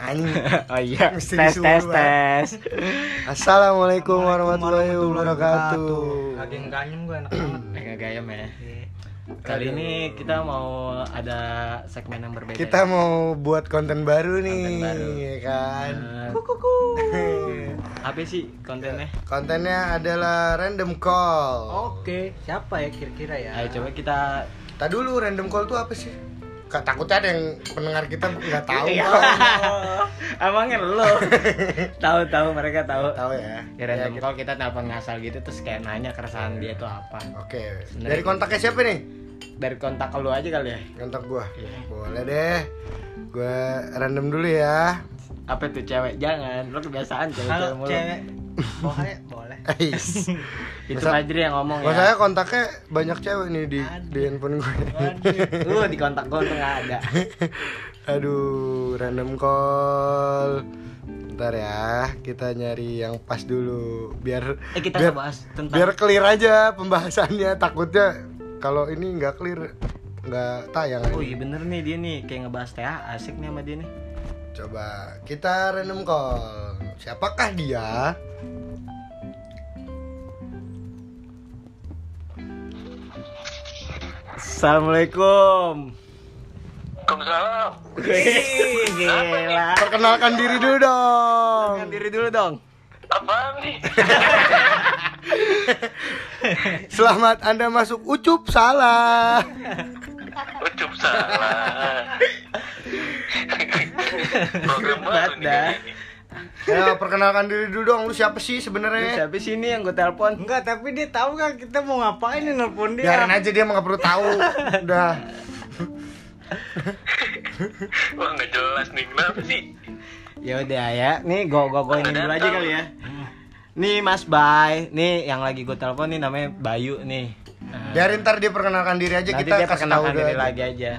Anjing. oh iya Mesti tes tes tes Assalamualaikum warahmatullahi wabarakatuh. Lagi nganyem gue enak banget. Mega gayam ya kali ini kita mau ada segmen yang berbeda Kita mau buat konten baru nih, Konten baru. ya kan? Eh, apa sih kontennya Kontennya adalah random call. Oke, siapa ya kira-kira ya? ayo coba kita Tak dulu random call tuh apa sih? Ka- Takutnya ada yang pendengar kita nggak tahu. Iya. emangnya lo tahu tahu mereka tahu tahu ya. ya random Ya, call kita telepon ngasal gitu terus kayak nanya keresahan dia tuh apa Oke. Sebenarnya Dari kontaknya siapa nih? dari kontak lu aja kali ya Kontak gua. Iya. Boleh deh. Gua random dulu ya. apa tuh cewek jangan lo kebiasaan cewek Kalau cewek mulu cewek boleh, boleh. Ais. itu Fajri yang ngomong Kalau ya saya kontaknya banyak cewek nih di Aduh. di handphone gue. lu di kontak gue tuh nggak ada Aduh, random call. Ntar ya, kita nyari yang pas dulu biar eh kita biar, ngebahas tentang biar clear aja pembahasannya. Takutnya kalau ini nggak clear nggak tayang. oh iya bener nih dia nih kayak ngebahas TA asik nih sama dia nih Coba kita random call. Siapakah dia? Assalamualaikum Waalaikumsalam. Wih, gila Perkenalkan diri dulu dong. Perkenalkan diri dulu dong Apaan nih? Selamat Anda masuk ucup salah. Ucup salah. Program baru nih. Ya, perkenalkan diri dulu dong. Lu siapa sih Lu sebenarnya? siapa sih ini yang gue telepon Enggak, tapi dia tahu kan kita mau ngapain nih nelpon dia. Biarin aja dia nggak perlu tahu. Udah. Wah nggak jelas nih kenapa sih? ya udah ya nih gue gue gue ini dulu aja kali ya nih Mas Bay nih yang lagi gue telepon nih namanya Bayu nih Biarin ntar dia perkenalkan diri aja nanti kita dia kasih tahu diri aja. lagi aja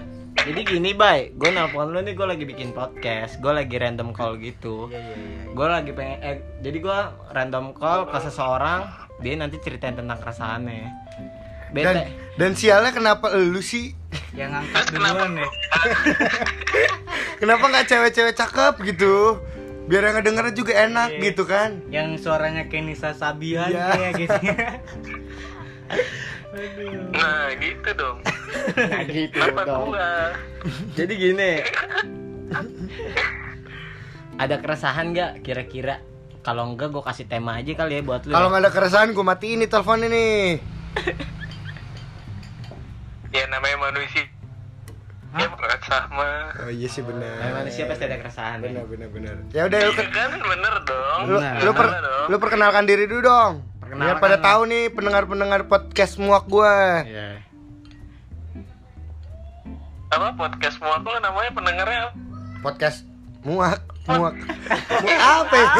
jadi gini Bay gue nelpon lu nih gue lagi bikin podcast gue lagi random call gitu Iya, iya, iya. gue lagi pengen eh, jadi gue random call ke seseorang dia nanti ceritain tentang keresahannya bete Dan dan sialnya kenapa lu sih? Yang ngangkat duluan ya. Kenapa nggak cewek-cewek cakep gitu? Biar yang ngedengernya juga enak gitu kan? Yang suaranya kayak Nisa Sabian Iya. kayak gitu. Nah gitu dong. Nah, gitu Kenapa dong. gua? jadi gini ada keresahan nggak kira-kira kalau enggak gue kasih tema aja kali ya buat lu Kalau ya. nggak ada keresahan gue matiin nih teleponnya nih. Ya namanya manusia. Ya bukan sama. Oh iya sih benar. Namanya manusia pasti ada keresahan ya. Benar benar benar. Ya udah lu, Iya kan bener dong. lu, lu, per- dong. lu perkenalkan diri dulu dong. Biar Perkenalkan pada lah. tahu nih pendengar-pendengar podcast muak gue. Iya. Apa podcast semua aku namanya pendengarnya? Podcast muak muak. muak apa? ya?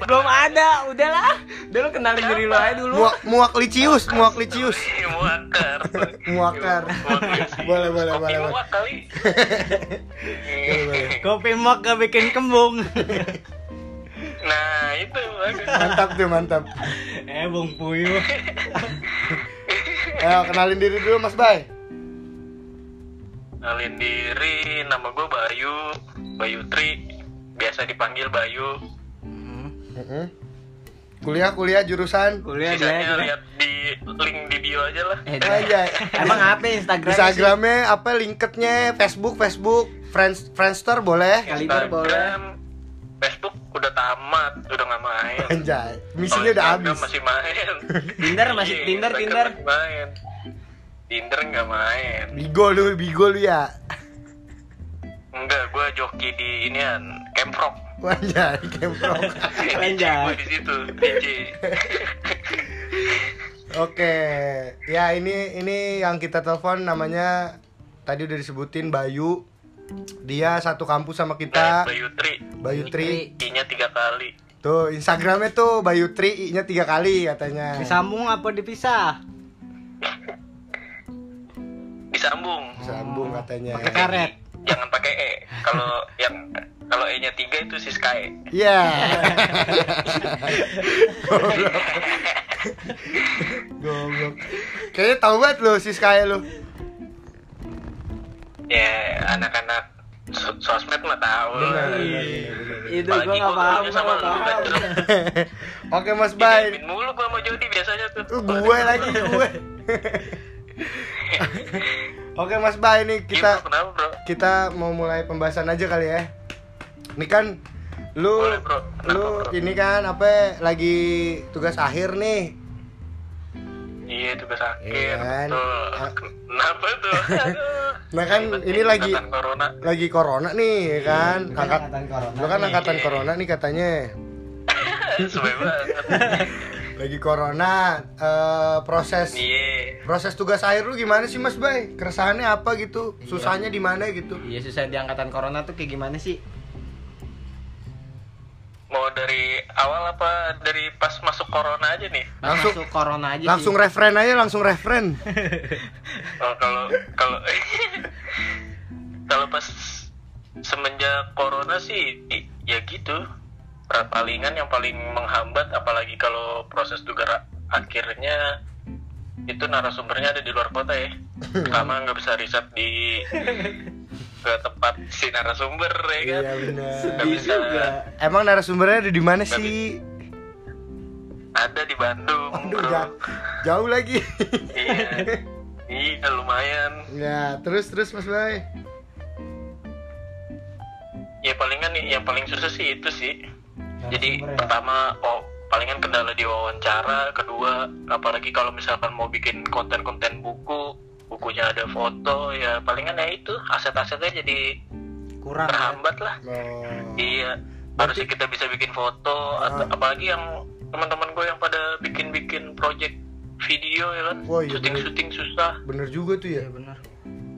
belum ada udahlah udah lu kenalin diri lu aja dulu muak muak licius, muak licius. Muakar. Muakar. Boleh, boleh, Kopi boleh, muak kali. Kopi mak gak bikin kembung. Nah itu bagus. Mantap tuh, mantap. eh, Bung Puyuh. Ayo kenalin diri dulu Mas Bay. Kenalin diri, nama gue Bayu, Bayu Tri, biasa dipanggil Bayu. Heeh. Kuliah kuliah jurusan kuliah dia Sisanya dia. lihat di link di bio aja lah. Eh, aja. emang apa Instagram Instagramnya apa linkednya Facebook Facebook Friends Friendster boleh Kaliber boleh Facebook udah tamat, udah nggak main. anjay misinya udah habis Masih main. Tinder masih Iya, Tinder Tinder masih main. Tinder nggak main. bigo lu bigo lu ya Enggak, gue joki di inian, Camprok. anjay kemprok Anjay. gue di situ, DJ. oke ya ini ini yang kita telepon namanya tadi udah disebutin Bayu dia satu kampus sama kita Bayu Tri, Bayu Tri I-nya tiga kali. tuh Instagramnya tuh Bayu Tri I nya tiga kali katanya Disambung apa dipisah? Disambung. sambung katanya Pakai karet. Jangan pakai E. Kalau yang kalau E-nya tiga itu si Sky. Iya. Goblok. Goblok. Kayaknya tahu banget lo si Sky lo. Ya, anak-anak sosmed mah tahu. Itu nggak gua paham, sama paham. kan. Oke Mas Bay. Mulu gua sama Jody biasanya tuh Tuh gue lagi gue. Oke Mas Bay nih kita kita kenapa bro kita mau mulai pembahasan aja kali ya. Ini kan lu Boleh, bro. Kenapa, lu bro? ini kan apa lagi tugas akhir nih. Iya tugas akhir Iya kan? betul Ah. kenapa tuh Aduh. Nah kan Ribet ini lagi corona lagi corona nih ya kan. Kan Angkat angkatan corona lu kan nih. angkatan corona nih katanya. Lagi corona eh, proses iya proses tugas akhir lu gimana sih Mas Bay? Keresahannya apa gitu? Susahnya di mana gitu? Iya susah di angkatan corona tuh kayak gimana sih? Mau dari awal apa dari pas masuk corona aja nih Langsung- masuk corona aja Langsung sih. referen aja, langsung referen. Oh, kalau kalau kalau pas semenjak corona sih ya gitu palingan yang paling menghambat apalagi kalau proses tugas akhirnya itu narasumbernya ada di luar kota ya pertama nggak bisa riset di ke tempat si narasumber ya kan Iya benar. bisa Emang narasumbernya ada di mana sih? ada di Bandung Aduh, bro ja- jauh lagi. iya iya lumayan ya, terus terus Mas Bay. ya palingan nih yang paling susah sih itu sih jadi Narasumber ya? pertama oh palingan kendala di wawancara kedua apalagi kalau misalkan mau bikin konten-konten buku bukunya ada foto ya palingan ya itu aset-asetnya jadi Kurang. ya. terhambat lah Oh. iya harusnya kita bisa bikin foto atau apalagi yang teman-teman gue yang pada bikin-bikin project video ya kan Oh, iya, syuting-syuting susah Bener juga tuh ya. Iya benar.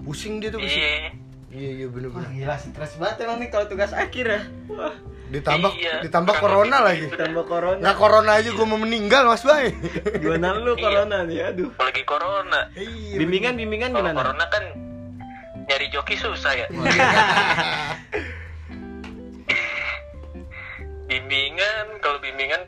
Pusing dia tuh pusing. iya Iya iya bener Wah, bener. gila stres banget emang nih kalau tugas akhir ya. Wah, Ditambah Iya. ditambah corona lagi. gitu. tambah corona. Nggak corona aja gue mau meninggal Mas Bay. Gimana lu Iya. corona nih? Aduh. apalagi corona Iya. Bimbingan bimbingan kalau gimana? corona kan nyari joki susah ya bimbingan kalau bimbingan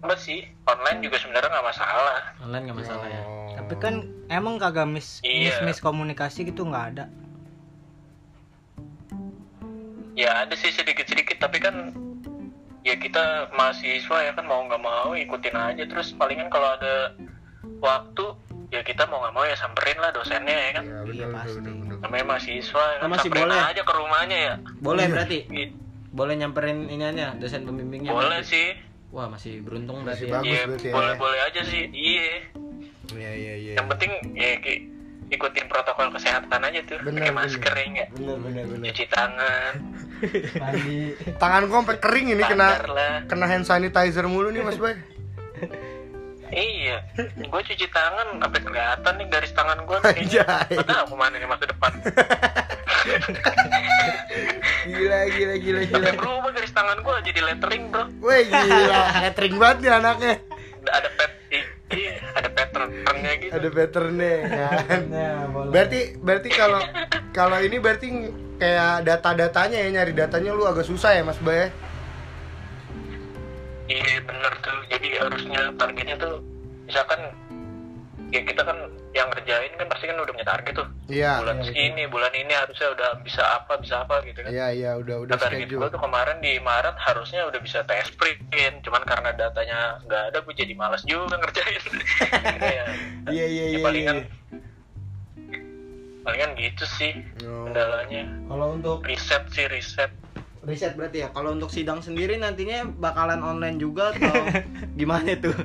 apa sih online juga sebenarnya nggak masalah Online nggak masalah ya. Oh. Tapi kan emang kagak mis mis, Iya. miskomunikasi gitu nggak ada. Ya ada sih sedikit sedikit tapi kan ya kita mahasiswa ya kan mau nggak mau ikutin aja terus palingan kalau ada waktu ya kita mau nggak mau ya samperin lah dosennya ya kan Iya Iya, pasti. namanya mahasiswa ya kan masih samperin boleh? aja ke rumahnya ya Boleh Iya. berarti? Gitu. Boleh nyamperin iniannya dosen pembimbingnya? boleh berarti? sih Wah, masih beruntung Masih berarti ya. bagus. Iya berarti ya. boleh boleh aja sih iya Iya iya iya. yang penting ya ikutin protokol kesehatan aja tuh Bener, pakai bener. masker ya nggak Bener bener bener. cuci tangan Mandi. Tangan gue sampai kering ini kena lah kena hand sanitizer mulu nih Mas Bay. iya gue cuci tangan sampai kelihatan nih garis tangan gue Anjay. nggak tahu ke mana nih masa depan Gila gila gila gila. berubah garis tangan gue jadi lettering bro Wih gila, catering banget nih anaknya. ada pet ada patternnya gitu Ada patternnya kan. Nah, boleh. Berarti berarti kalau kalau ini berarti kayak data-datanya ya nyari datanya lu agak susah ya Mas Bay. ya? iya bener tuh jadi harusnya targetnya tuh misalkan ya kita kan yang ngerjain kan pasti kan udah punya target tuh Iya. bulan segini bulan ini harusnya udah bisa apa bisa apa gitu kan Iya iya udah udah Nah, target gue tuh kemarin di Maret harusnya udah bisa tes print cuman karena datanya nggak ada gue jadi malas juga ngerjain ya, Iya iya ya iya. palingan iya. palingan gitu sih Oh. kendalanya Kalau untuk riset sih riset riset berarti ya. Kalau untuk sidang sendiri nantinya bakalan online juga atau gimana tuh?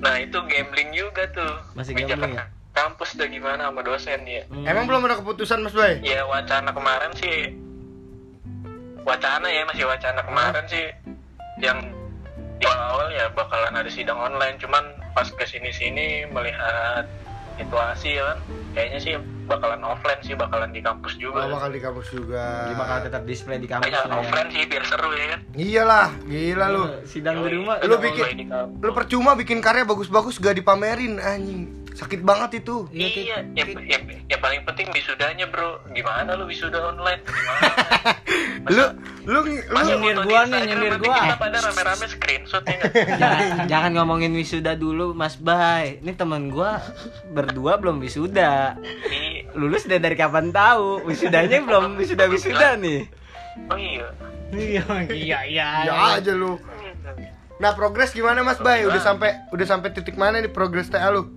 nah itu gambling juga tuh. Masih Kebijakan gambling ya? kampus udah gimana sama dosen ya Hmm. Emang belum ada keputusan Mas Bay? ya wacana kemarin sih. Wacana ya masih wacana kemarin sih. Yang di awal ya bakalan ada sidang online. Cuman pas ke sini sini melihat situasi ya kan. Kayaknya sih bakalan offline sih bakalan di kampus Oh, juga bakal di kampus juga. Jadi bakal tetap display di kampus ya. offline sih biar seru ya kan Iyalah, gila lu. Sidang di rumah. Lu bikin-. Lu percuma bikin karya bagus-bagus gak dipamerin anjing. Sakit banget itu. Iya. Iya, yang, yang, yang paling penting wisudanya bro. Gimana lu wisuda online? Gimana? Lu lu lu nyindir gua nih, nyindir gua. Kita pada rame-rame screenshot ya nggak? jangan, jangan ngomongin wisuda dulu Mas Bay. Ini temen gua berdua belum wisuda. Iya, lulus dan dari kapan tahu? Wisudanya belum wisuda wisuda nih. oh iya Iya, iya, iya. Ya aja lu. Nah, progres gimana Mas Bay? Udah sampai udah sampai titik mana nih progres TA lu?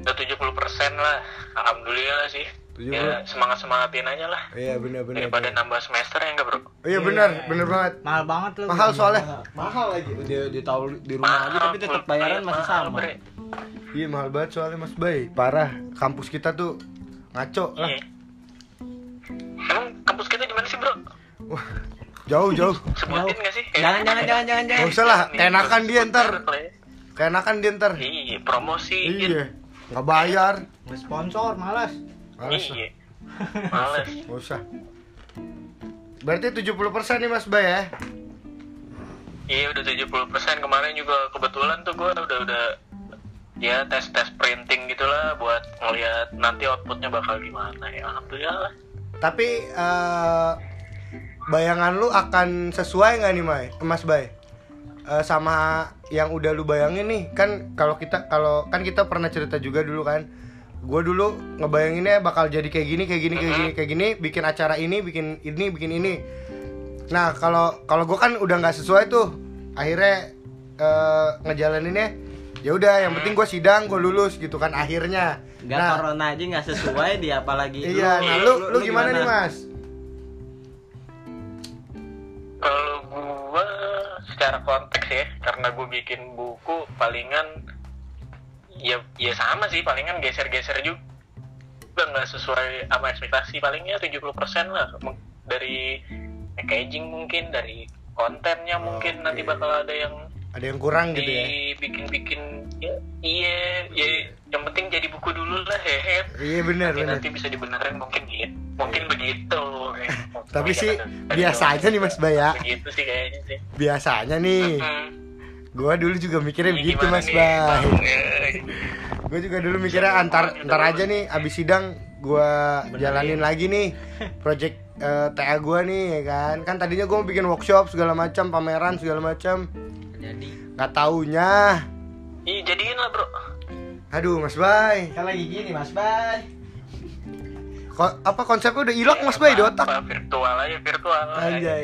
udah 70% lah alhamdulillah sih 70. ya semangat semangatin aja lah Iya, benar benar. daripada nambah semester ya enggak bro Iya benar, benar banget. Mahal banget lu. Mahal soalnya. Mahal lagi. Dia dia tahu di rumah aja tapi tetap bayaran masih mahal, sama. bre. Iya, mahal banget soalnya Mas Bay. Parah. Kampus kita tuh ngaco lah. Iya. emang kampus kita di mana sih bro Wah, jauh jauh. sebutin nggak sih Jangan jangan jangan jangan jangan. Gak usah lah, Nih, keenakan dia ntar. lah ya. Dia ntar. iya promosi Iya. Nggak bayar. Sponsor, malas. Males lah. iya males Nggak usah. Berarti 70% nih Mas Bay ya? iya udah 70% kemarin juga kebetulan tuh gue udah udah ya tes tes printing gitulah buat ngeliat nanti outputnya bakal gimana ya alhamdulillah lah Tapi eh, bayangan lu akan sesuai nggak nih Mai, Mas Bay? Eh, sama yang udah lu bayangin nih kan kalau kita kalau kan kita pernah cerita juga dulu kan gue dulu ngebayanginnya bakal jadi kayak gini kayak gini kayak gini kayak gini. Bikin acara ini bikin ini bikin ini. Nah kalau kalau gue kan udah nggak sesuai tuh. Akhirnya eh, ngejalaninnya ya udah yang penting gue sidang gue lulus gitu kan akhirnya. Enggak nah. corona aja nggak sesuai dia apalagi iya nah lu lu gimana nih mas? Kalau gua secara konteks ya, karena gue bikin buku palingan ya ya sama sih, palingan geser-geser juga. Nggak sesuai sama ekspektasi palingnya 70% lah. Dari packaging mungkin dari kontennya mungkin nanti bakal ada yang ada yang kurang gitu ya? dibikin-bikin ya, iya ya yang penting jadi buku dulu lah hehe. Iya benar nanti, nanti bisa dibenerin mungkin gitu mungkin begitu. Tapi Mungkin sih biasa aja nih mas Bay ya. begitu sih kayaknya sih. Biasanya nih. Hmm. gua dulu juga mikirnya begitu mas Bay? Eh, gue juga dulu mikirnya antar antar aja nih abis sidang gua jalanin lagi nih project eh, TA gua nih ya kan? Kan tadinya gua mau bikin workshop segala macam pameran segala macam. Jadi. Nggak taunya. Ih, jadiin lah bro. Aduh mas Bay. Kan lagi gini Mas Bay. Ko- apa konsepnya udah hilang mas Bay di otak? Apa, virtual aja virtual. Anjay.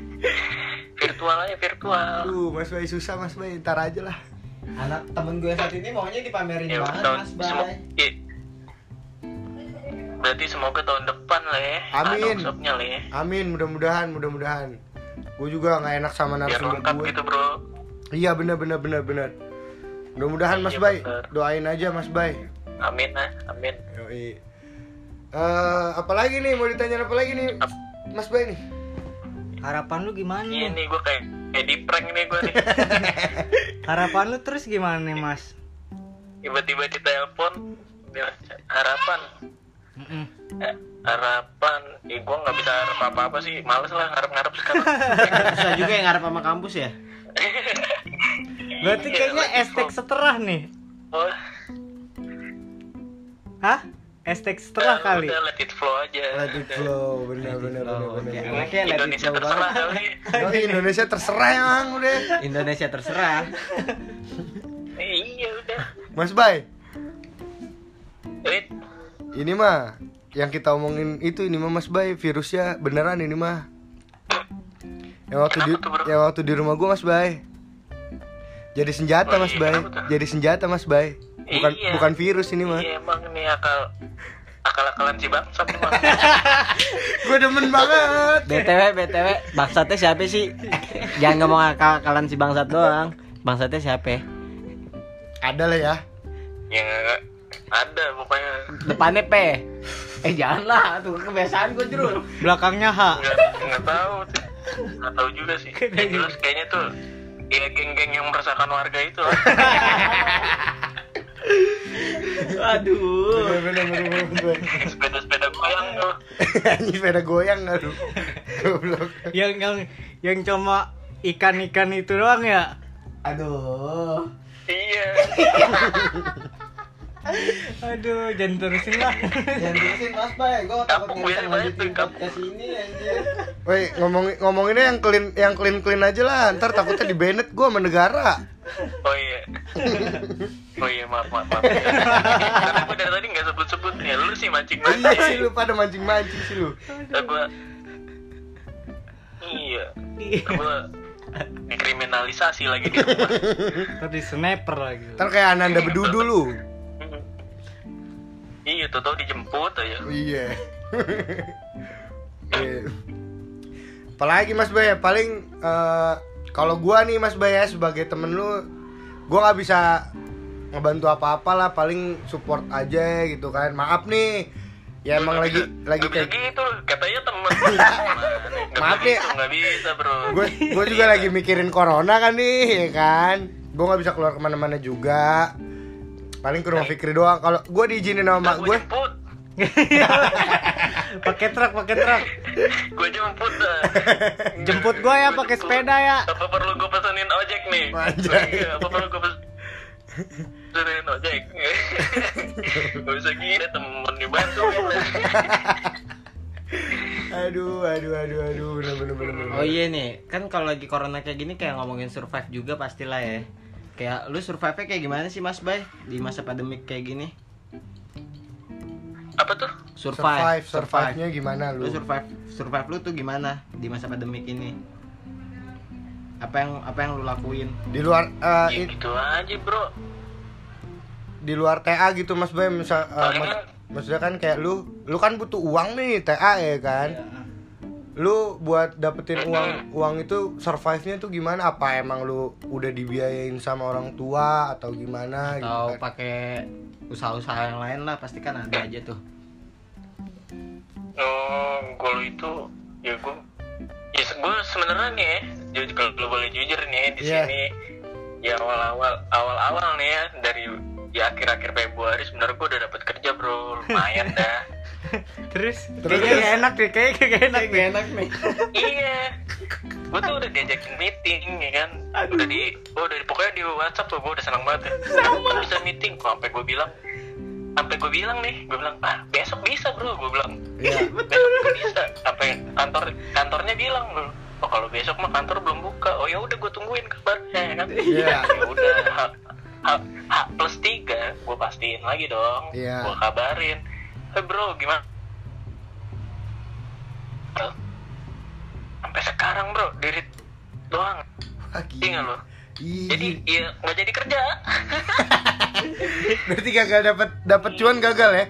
virtual aja virtual. Aduh mas Bay susah mas Bay. Ntar aja lah Anak temen gue saat ini maunya dipamerin ya banget tahun Mas semo- Bay. i- berarti semoga tahun depan lah ya Amin. lah ya amin mudah-mudahan mudah-mudahan gue juga nggak enak sama narasumber lengkap gue gitu bro iya bener bener bener bener mudah-mudahan mas Iya, Bay bener. doain aja mas Bay amin lah amin Yoi. Eh, apalagi nih mau ditanya apa lagi nih Mas Bay nih? harapan lu gimana? iya nih gue kayak kayak di prank nih gue nih Harapan lu terus gimana nih, Mas? tiba-tiba ditelepon bilang, harapan Mm-mm. Eh, harapan eh, gue nggak bisa harap apa-apa sih males lah ngarep-ngarep sekarang Susah juga yang ngarep sama kampus ya. Berarti Iya, kayaknya estek seterah nih. oh, Hah? Estek seterah ya kali. udah let it flow aja Let it flow, bener bener bener flow, bener. oke. bener. Oke, let it Indonesia flow terserah banget. kali Oh, Indonesia terserah emang udah. Indonesia terserah. Eh, iya udah Mas Bay, Wait, ini mah yang kita omongin itu ini mah Mas Bay virusnya beneran ini mah. Yang waktu di tuh, yang waktu di rumah gua Mas Bay. Jadi senjata Oh, Mas iya, Bay. Jadi senjata Mas Bay. Bukan Iya. bukan virus ini mah. iya emang ini akal akal-akalan si bangsat Gue demen banget. BTW BTW bangsatnya siapa sih? Jangan ngomong akal kalian si bangsat doang. Bangsatnya siapa? Ada lah ya. ya ada pokoknya Depannya P. Eh janganlah, tuh kebiasaan gue jurul. Belakangnya H. nggak nggak tahu sih. nggak tahu juga sih yang jelas kayaknya tuh ya geng-geng yang meresahkan warga itu. Aduh. Ini sepeda goyang aduh. Goblok. Yang yang yang cuma ikan-ikan itu doang ya. Aduh. iya Aduh, jangan terusin lah. Jangan terusin Mas Bay, gue takut nggak tuh, kapok. podcast ini anjir. Woi, ngomong ngomonginnya yang clean yang clean clean aja lah. Ntar takutnya di banned gua sama negara. Oh iya. Oh iya maaf maaf. maaf. Karena gue dari tadi nggak sebut-sebut ya. Lu sih mancing Iya sih lu pada mancing-mancing sih lu. gue iya. Gue dikriminalisasi lagi di rumah. Tadi sniper lagi. Ntar kayak Ananda Bedudu lu. Iya, tuh tau dijemput aja. Iya. Iya. Apalagi Mas Bay, paling eh, kalau gua nih Mas Bay ya sebagai temen lu, gua nggak bisa ngebantu apa-apa lah, paling support aja gitu kan. Maaf nih, ya emang lagi lagi Gak bisa kayak gitu, katanya temen. Maaf nih. Nggak bisa bro. gue gue juga lagi mikirin corona kan nih, ya kan. Gue nggak bisa keluar ke mana-mana juga. Paling ke rumah Fikri doang. Kalau gue diizinin sama mak gue gue, pakai truk, pakai truk. Gue jemput dah. Jemput gua ya pakai sepeda ya. Apa perlu gue pesenin ojek nih? Iya, Apa perlu gue pesenin ojek? Gak bisa gini temen dibantu aduh, aduh, aduh, aduh, bener bener bener. bener. Oh iya nih, kan kalau lagi corona kayak gini kayak ngomongin survive juga pastilah ya. Kayak lu survive-nya kayak gimana sih Mas Bay di masa pandemik kayak gini? Apa tuh? survive, survive-nya gimana Lu lu? survive survive lu tuh gimana di masa pandemik ini? Apa yang apa yang lu lakuin? Di luar eh, Ya gitu aja bro di luar TA gitu Mas Bay misal eh, Paling mas- maksudnya kan kayak lu lu kan butuh uang nih TA ya kan? Lu buat dapetin uang uang itu survive-nya tuh gimana? Apa emang lu udah dibiayain sama orang tua atau gimana gitu Atau kan? pakai usaha-usaha yang lain lah pasti kan ada aja tuh. Oh, kalau itu ya gue ya gue sebenarnya nih ya, jadi kalau lu boleh jujur nih di Iya. sini ya awal-awal awal-awal nih ya dari ya akhir-akhir Februari sebenarnya gue udah dapat kerja bro lumayan dah Terus kayaknya gak enak deh, kayaknya gak enak deh. enak nih. iya gue tuh udah diajakin meeting ya kan udah di oh udah di, pokoknya di WhatsApp tuh gue udah senang banget ya Sama. bisa meeting kok sampai gue bilang sampai gue bilang nih gue bilang ah besok bisa bro gue bilang Iya. besok juga bisa sampai kantor kantornya bilang bro oh kalau besok mah kantor belum buka oh ya udah gue tungguin kabarnya ya kan Iya. ya udah H, H, H plus tiga gue pastiin lagi dong Iya. gue kabarin eh bro gimana? Bro, sampai sekarang bro dirit doang. Wah, iya lo jadi ya nggak jadi kerja. Berarti gagal dapat dapat cuan gagal ya?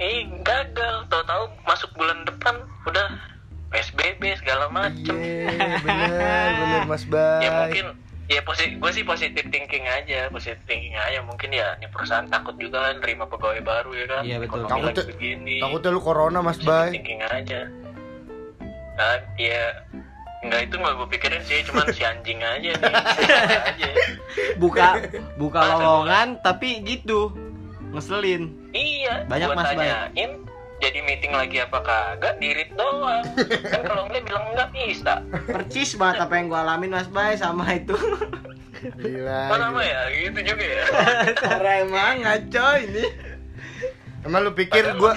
eh gagal. Tahu-tahu masuk bulan depan udah psbb segala macem. Iya, bener bener Mas Bay. ya mungkin ya positif gue sih positif thinking aja positif thinking aja mungkin ya ini perusahaan takut juga kan terima pegawai baru ya kan Iya, betul. Ekonomi Takutnya- begini Takutnya lu corona Mas positive Bay. thinking aja nah, ya Enggak itu nggak gue pikirin sih, cuman si anjing aja nih. aja. Buka buka lowongan tapi gitu. Ngeselin. Iya, Banyak, Mas, Bay. Meeting lagi apa kagak, dirit doang. kan kalau enggak bilang enggak bisa. Percis banget apa yang gua alamin Mas Bay sama itu. Gila. Apa nama ya? Gitu juga ya. Emang ngaco ini. Emang lu pikir Padahal gua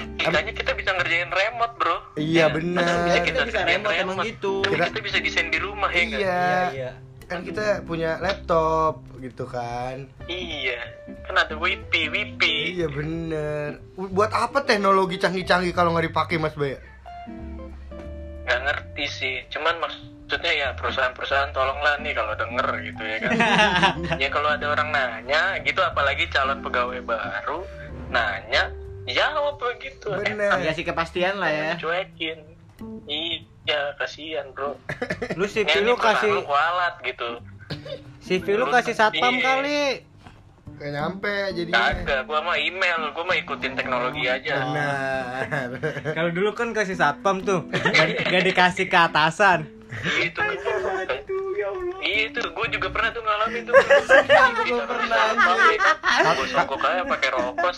kita bisa ngerjain remote, Bro. Iya, Padahal bener. bisa Kita bisa ngerjain remote emang gitu. Kita- Kita bisa desain di rumah ya enggak? Iya. iya. Kan kita punya laptop gitu kan. Iya. Kan ada wifi, wifi. Iya bener. Buat apa teknologi canggih-canggih kalau nggak dipakai Mas Bay? nggak ngerti sih cuman maksudnya ya perusahaan-perusahaan tolonglah nih kalau denger gitu ya kan ya kalau ada orang nanya gitu apalagi calon pegawai baru nanya jawab begitu Bener. Dikasih kepastian lah ya. cuekin iya kasihan bro Lu CV lu kasih lu kualat gitu CV lu kasih satpam Iya. kali. Gak nyampe jadinya. kagak gua mah email gua mah ikutin teknologi aja Benar. Kalau dulu kan kasih satpam tuh, gak, gak dikasih ke atasan. itu Iya itu, gue juga pernah tuh ngalamin tuh. Gua pernah, Gue songkok aja pakai rokok,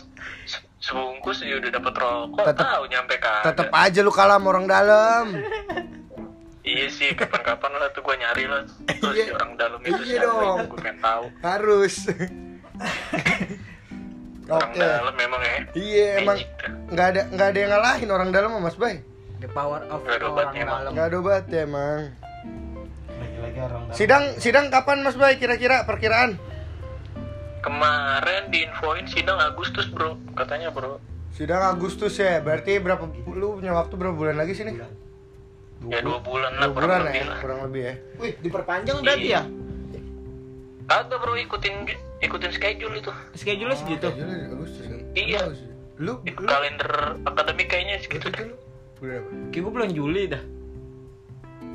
se- sebungkus ya udah dapet rokok, Tetep- tahu nyampe kagak. Tetep aja lu kalah sama orang dalam. Iya sih, kapan-kapan lah tuh gue nyari lah. Terus Iya. si orang dalam itu Iya siapa dong. Gue pengen tahu. Harus. Orang Oke. dalam memang ya. Iya emang nggak ada nggak ada yang ngalahin orang dalam sama Mas Bay. The power of Gak ada orang obatnya, malam. Nggak ada obat ya emang. Lagi-lagi orang dalam. Sidang sidang kapan Mas Bay kira-kira perkiraan? Kemarin diinfoin sidang Agustus bro, katanya bro. Sidang Agustus ya. Berarti berapa lu punya waktu berapa bulan lagi sini? Ya dua bulan lah Dua kurang bulan lebih ya, lah. kurang lebih ya. Wih, diperpanjang berarti ya? Kagak bro ikutin ikutin schedule itu. Schedule segitu. Jadi Agustus kan? Iya. Agustus. Lu kalender akademik kayaknya segitu deh. lu berapa? Kayak gue bulan Juli dah.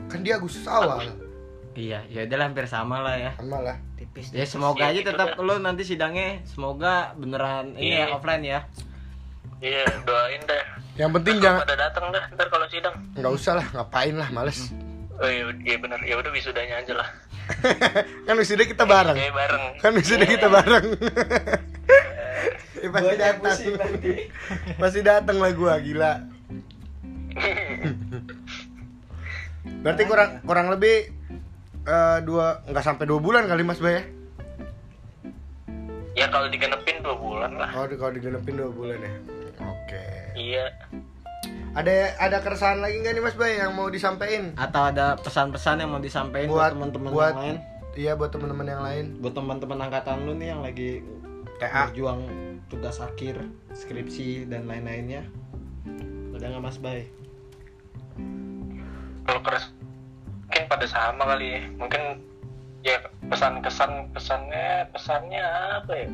Kan dia Agustus awal. Iya, ya udah hampir sama lah ya. Sama lah. Tipis. Ya semoga Iya, aja gitu tetap dah. lu nanti sidangnya semoga beneran ini ya Iya. offline ya. Iya doain dah. Yang penting jangan pada datang dah ntar kalau sidang. nggak usah lah, ngapain lah, males. Oh iya, iya benar. Ya udah wisudanya aja lah. kan wisuda kita bareng. Kayak bareng. Kan wisuda Iya. kita bareng. Ya, pasti datang. Pasti datang lah gua gila. Berarti kurang kurang lebih eh, dua nggak sampai dua bulan kali Mas Bay ya? ya kalau digenepin dua bulan lah. Oh, di- kalau digenepin dua bulan ya. Oke. Iya. Ada ada keresahan lagi nggak nih Mas Bay yang mau disampaikan? Atau ada pesan-pesan yang mau disampaikan buat, teman-teman yang lain? Iya buat teman-teman yang lain. Buat teman-teman angkatan lu nih yang lagi TA. berjuang tugas akhir, skripsi dan lain-lainnya. Ada nggak Mas Bay? Kalau keras mungkin pada sama kali ya. Mungkin ya pesan kesan pesannya pesannya apa ya?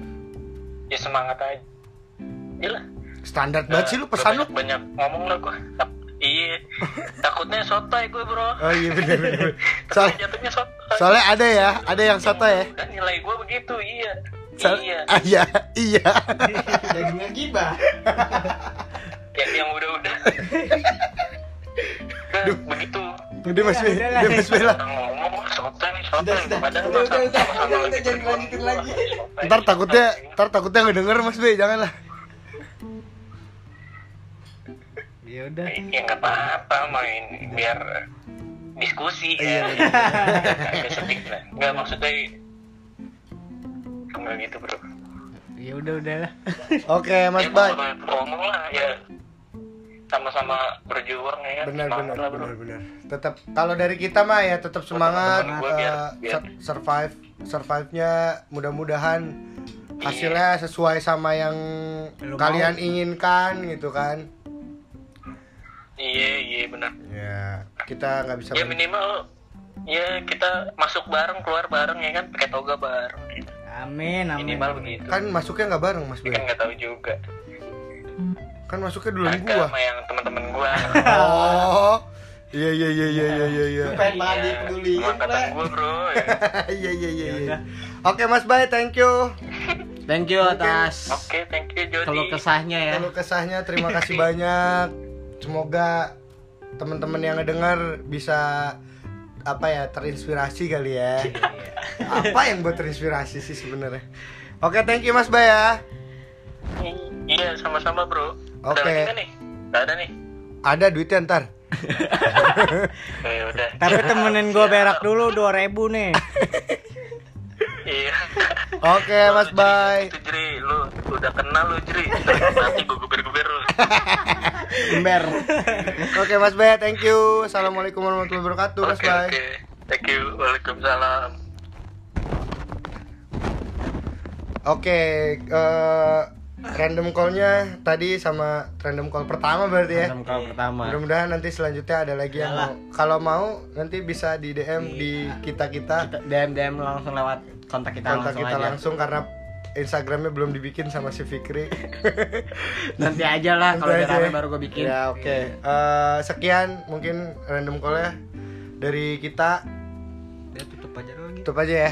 Ya semangat aja. Lah. Standar banget sih lu pesan lu. banyak, banyak ngomong lah gua. Iya. Takutnya sotoy gue bro. Oh iya bener bener. Takutnya Soal, jatuhnya sotoy. soalnya ada ya, ada yang soto ya. Dan nilai gue begitu iya. Soal- Iya. Ah, iya, iya. Jadi nggak gibah. Ya, yang udah-udah. Nah, begitu. Udah Mas Bay, udah Mas Bay lah. Sotoy. Padahal Udah, udah, udah, udah, lagi udah, jangan berjuang lanjutin lagi. Ntar takutnya, ntar takutnya nggak denger Mas Bay, janganlah. Ya udah. ya nggak apa-apa main biar diskusi Iya, ya agak sedikit lah nggak maksudnya nggak gitu bro Ya udah udahlah. Oke Mas ya, Bay. ngomong lah ya sama-sama berjuang ya kan Benar benar lah, benar benar. Tetap kalau dari kita mah ya tetap semangat gua biar- eh, biar- sur- survive survive-nya mudah-mudahan hasilnya sesuai sama yang Lu kalian inginkan gitu kan. iya iya benar Ya, kita nggak bisa ya minimal ya kita masuk bareng keluar bareng ya kan pakai toga bareng gitu. Amin, amin. minimal begitu kan masuknya nggak bareng Mas Bay. kan nggak tahu juga Kan masuknya duluan agak gua. sama yang teman-teman gua Oh. Iya iya iya iya iya iya iya. Pengen banget Iya, dipeduliin, angkatan Ple. gua bro ya. Iya iya iya Ya iya. Oke Mas Bay, thank you. Thank you atas oke thank you Jody keluh kesahnya ya. Kalau kesahnya terima kasih banyak. Semoga teman-teman yang ngedengar bisa apa ya terinspirasi kali ya. apa yang buat terinspirasi sih sebenarnya? Oke, thank you Mas Bay ya. Iya, sama-sama bro. Oke. Nggak nih? Gak ada nih. Ada duitnya ntar. Ya udah. Tapi temenin gua berak dulu 2000 nih. Iya. Oke, Mas Bay. Itu Jri, lu udah kenal lu Jri. Nanti gue guber-guber lu. Ember. Oke, Mas Bay, thank you. Assalamualaikum warahmatullahi wabarakatuh, Mas Oke, Bay. oke. Thank you. Waalaikumsalam. Oke, eh, random call-nya tadi sama random call pertama berarti ya. Random call pertama. Mudah-mudahan nanti selanjutnya ada lagi yang mau. Kalau mau nanti bisa di DM di kita kita Kita DM DM langsung lewat kontak kita kontak langsung kita aja. langsung karena Instagramnya belum dibikin sama si Fikri. Nanti aja lah kalau udah rame ya. baru gue bikin. Ya oke. Eh, sekian mungkin random call-nya dari kita. Udah tutup aja dulu gitu. Tutup aja ya.